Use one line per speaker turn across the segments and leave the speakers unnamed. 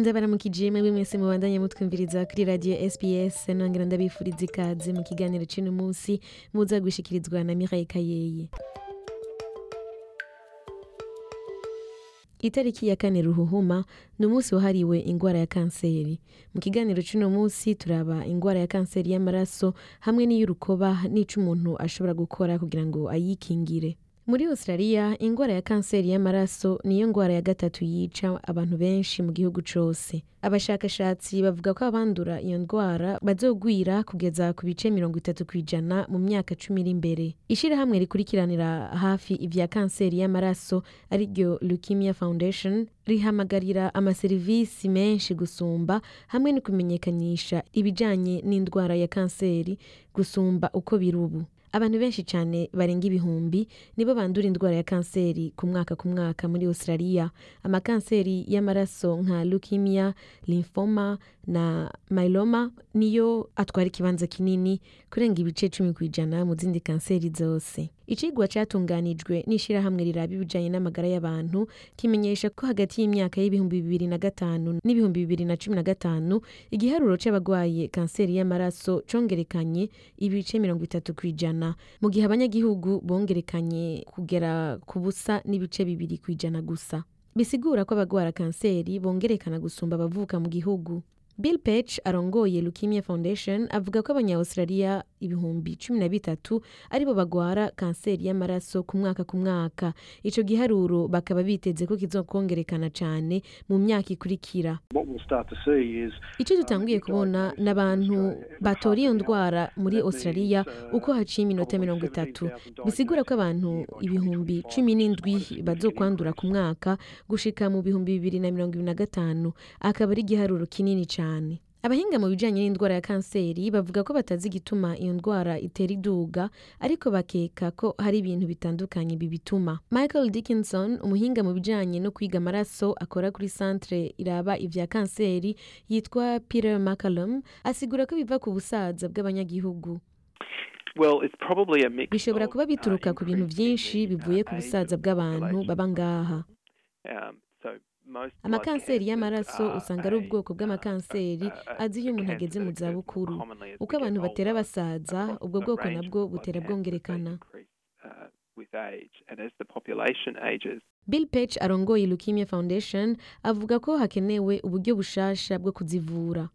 ndabaramukije mwebwe mwese mubandanye mutwumviriza kuri radio SBS nongera ndabifuriza ikaze mu kiganiro c'uno munsi muza gushikirizwa na Mireille Kayeye. Itariki ya kane ruhuhuma ni umunsi wahariwe ingwara ya kanseri. Mu kiganiro c'uno munsi turaba ingwara ya kanseri y'amaraso hamwe n'iy'urukoba n'ico umuntu ashobora gukora kugira ngo ayikingire. Muri australia ingwara ya kanseri y'amaraso niyo ngwara ya gatatu yica abantu benshi mu gihugu cose abashakashatsi bavuga ko abandura iyo ndwara bazogwira kugeza ku bice mirongo itatu kw'ijana mu myaka cumi iri imbere ishirahamwe rikurikiranira hafi ivya kanseri y'amaraso ari ryo leukemia foundation rihamagarira amaserivisi menshi gusumba hamwe no kumenyekanisha ibijanye n'indwara ya kanseri gusumba uko biri ubu. Abantu benshi cyane barenga ibihumbi nibo bandura indwara ya kanseri ku mwaka ku mwaka muri australia. Amakanseri y'amaraso nka leukemia lymphoma na myeloma niyo atwara ikibanza kinini kurenga ibice cumi ku ijana mu zindi kanseri zose. Icigwa catunganijwe n'ishirahamwe riraba ibijanye n'amagara y'abantu kimenyesha ko hagati y'imyaka y'ibihumbi bibiri na gatanu n'ibihumbi bibiri na cumi na gatanu igiharuro c'abagwaye kanseri y'amaraso congerekanye ibice mirongo itatu kw'ijana mu gihe abanyagihugu bongerekanye kugera ku busa n'ibice bibiri kw'ijana gusa. Bisigura ko abagwara kanseri bongerekana gusumba abavuka mu gihugu. Bill pech arongoye leukemia foundation avuga ko abanya-australia ibihumbi cumi na bitatu ari bo bagwara kanseri y'amaraso ku mwaka ku mwaka. Ico giharuro bakaba biteze ko kizokongerekana cane mu myaka ikurikira. Ico dutanguye kubona n'abantu batora iyo ndwara muri australia uko haciye iminota mirongo itatu. bisigura ko abantu ibihumbi cumi n'indwi bazokwandura ku mwaka? Gushika mu bihumbi bibiri na mirongo ibiri na gatanu akaba ari igiharuro kinini cane. Abahinga mu bijanye n'indwara ya kanseri bavuga ko batazi igituma iyo ndwara itera iduga ariko bakeka ko hari ibintu bitandukanye bibituma. Michael dickinson umuhinga mu bijanye no kwiga amaraso akora kuri centre iraba ivya kanseri yitwa peter mccallum asigura ko biva ku busaza bw'abanyagihugu. Bishobora kuba bituruka
uh,
ku bintu
aging,
bivuye
uh,
ku
age
busaza bw'abantu baba ngaha. Amakanseri y'amaraso usanga ari ubwoko bw'amakanseri
uh, uh,
azi iyo umuntu ageze mu zabukuru uko abantu batera basaza ubwo bwoko nabwo butera bwongerekana.
uh,
bill pech arongoye leukemia foundation avuga ko hakenewe uburyo bushasha bwo kuzivura.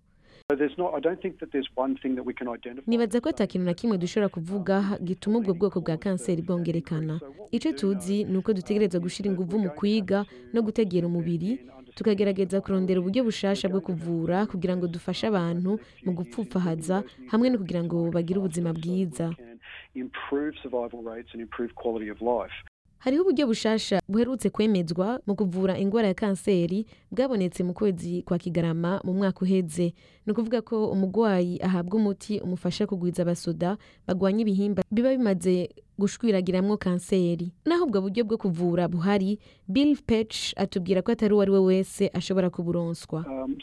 Nibaza ko ata kintu na kimwe dushobora kuvuga gituma ubwo bwoko bwa kanseri bwongerekana. Ico tuzi ni uko dutegereza gushira inguvu mu kwiga no gutegera umubiri tukagerageza kurondera uburyo bushasha bwo kuvura kugira ngo dufashe abantu mu gupfupfahaza hamwe no kugira ngo bagire ubuzima bwiza. Hariho uburyo bushasha buherutse kwemezwa mu kuvura ingwara ya kanseri bwabonetse mu kwezi kwa kigarama mu mwaka uheze. Ni ukuvuga ko umugwayi ahabwa umuti umufasha kugwiza abasoda bagwanya ibihimba biba bimaze gushwiragiramwo kanseri. Naho ubwo buryo bwo kuvura buhari bill pech atubwira ko atari uwo ari we wese ashobora kuburonswa.
Um,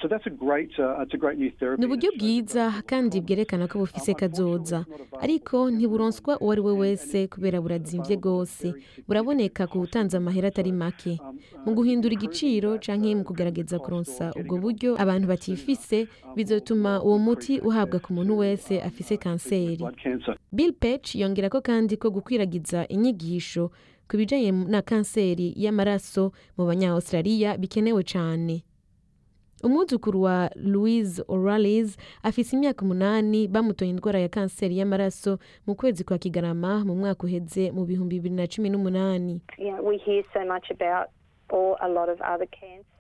uh,
ni uburyo bwiza kandi bwerekana ko bufise
Um,
kazoza. ariko ntiburonswa uwo ari we wese kubera
at
rwose buraboneka ku butanze amahera atari make.
Um, uh,
mu guhindura igiciro
that,
canke
uh,
mu kugerageza kuronsa ubwo buryo abantu batifise
um,
bizotuma
will-
uwo muti uhabwa ku muntu
to,
wese afise
uh,
kanseri. bill pech yongera ko kandi ko gukwiragiza inyigisho ku bijanye na kanseri y'amaraso mu banya-australia bikenewe cane. Umwuzukuru wa louise orales afise imyaka umunani bamutoye indwara ya kanseri y'amaraso mu kwezi kwa kigarama mu mwaka uheze mu bihumbi bibiri na cumi n'umunani.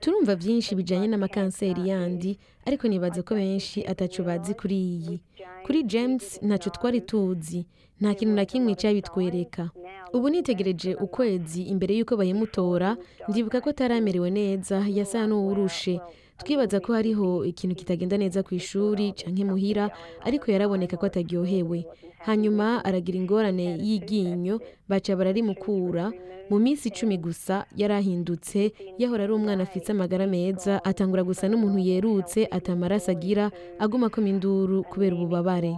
Turumva byinshi bijanye n'amakanseri yandi ariko nibaza ko benshi ataco bazi kuri iyi. Kuri james ntaco twari tuzi. Nta kintu na kimwe cyabitwereka ubu nitegereje ukwezi imbere y'uko bayimutora. ndibuka ko ataramerewe neza yasa n'uwurushe. Twibaza ko hariho ikintu kitagenda neza ku ishuri canke muhira ariko yaraboneka ko ataryohewe. Hanyuma aragira ingorane y'iryinyo baca bararimukura. Mu minsi icumi gusa yarahindutse yahora ari umwana afite amagara meza atangura gusa n'umuntu yerutse atamaraso agira aguma akoma induru kubera ububabare.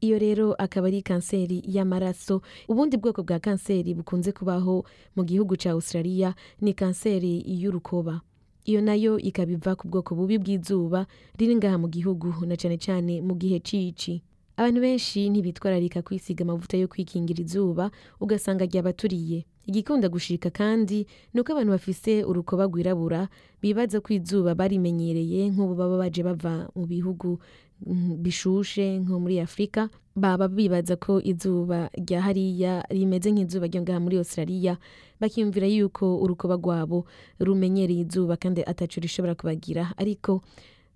Iyo rero akaba ari kanseri y'amaraso ubundi bwoko bwa kanseri bukunze kubaho mu gihugu cya australia ni kanseri y'urukoba. Iyo na yo ikaba iva ku bwoko bubi bw'izuba riri ngaha mu gihugu na cyane cyane mu gihe cici. Abantu benshi ntibitwararika kwisiga amavuta yo kwikingira izuba ugasanga ryabaturiye igikunda gushika kandi ni uko abantu bafise urukoba rwirabura bibaza ko izuba barimenyereye nk'ubu baba baje bava mu bihugu mm, bishushe nko muri afurika baba bibaza ko izuba rya hariya rimeze nk'izuba ryo ngaha muri australia bakiyumvira yuko urukoba rwabo rumenyereye izuba kandi ataco rishobora kubagira. Ariko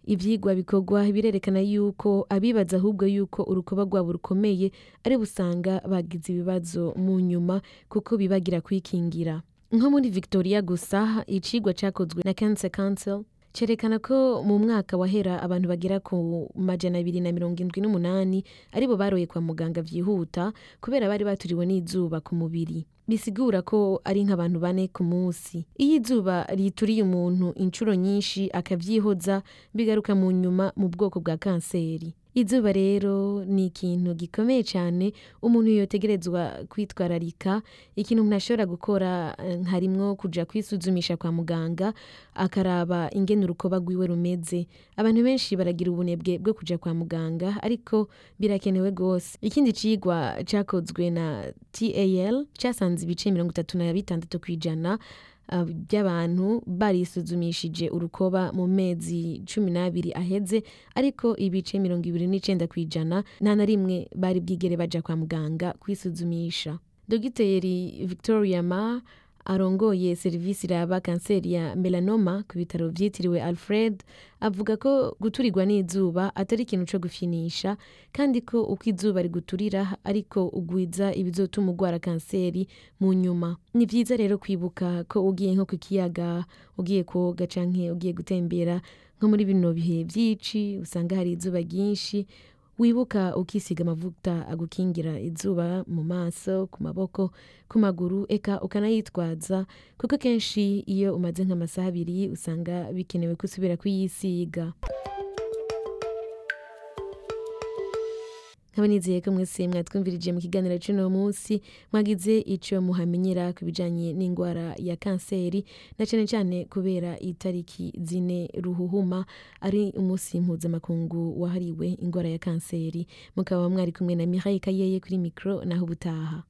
ivyigwa bikorwa birerekana yuko abibaza ahubwo yuko urukoba rwabo rukomeye ari busanga bagize ibibazo mu nyuma kuko bibagira kwikingira. Nko muri victoria gusa icigwa cakozwe na cancer council. Cerekana ko mu mwaka wahera abantu bagera ku majana abiri na mirongo indwi n'umunani ari bo baroye kwa muganga vyihuta kubera bari baturiwe n'izuba ku mubiri. Bisigura ko ari nk'abantu bane ku munsi. Iyo izuba rituriye umuntu inshuro nyinshi akavyihoza bigaruka mu nyuma mu bwoko bwa kanseri. Izuba rero ni ikintu gikomeye cyane umuntu yotegerezwa kwitwararika. Ikintu umuntu ashobora gukora eh, harimwo kuja kwisuzumisha kwa muganga akaraba ingene urukoba rwiwe rumeze. Abantu benshi baragira ubunebwe bwo kuja kwa muganga ariko birakenewe rwose. Ikindi cigwa cakozwe na tal casanze ibice mirongo itatu na bitandatu kw'ijana. By'abantu barisuzumishije urukoba mu mezi cumi n'abiri aheze ariko ibice mirongo ibiri n'icenda kw'ijana nta na rimwe bari bwigere baja kwa muganga kwisuzumisha. Dogiteri victoria ma arongoye serivisi iraba kanseri ya melanoma ku bitaro vyitiriwe alfred avuga ko guturirwa n'izuba atari ikintu co gufyinisha kandi ko uko izuba riguturira ariko ugwiza ibizotuma ugwara kanseri mu nyuma. Ni vyiza rero kwibuka ko ugiye nko ku kiyaga ugiye koga canke ugiye gutembera nko muri bino bihe vyici usanga hari izuba ryinshi wibuka ukisiga amavuta agukingira izuba mu maso ku maboko ku maguru eka ukanayitwaza. Kuko kenshi iyo umaze nk'amasaha abiri usanga bikenewe ko usubira kuyisiga. Nkaba nizeye ko mwese mwatwumvirije mu kiganiro cy'uno munsi mwagize ico muhamenyera ku bijanye n'indwara ya kanseri na cane cane kubera itariki zine ruhuhuma ari umunsi mpuzamakungu wahariwe indwara ya kanseri. Mukaba mwari kumwe na Mireille Kayeye kuri mikro naho ubutaha.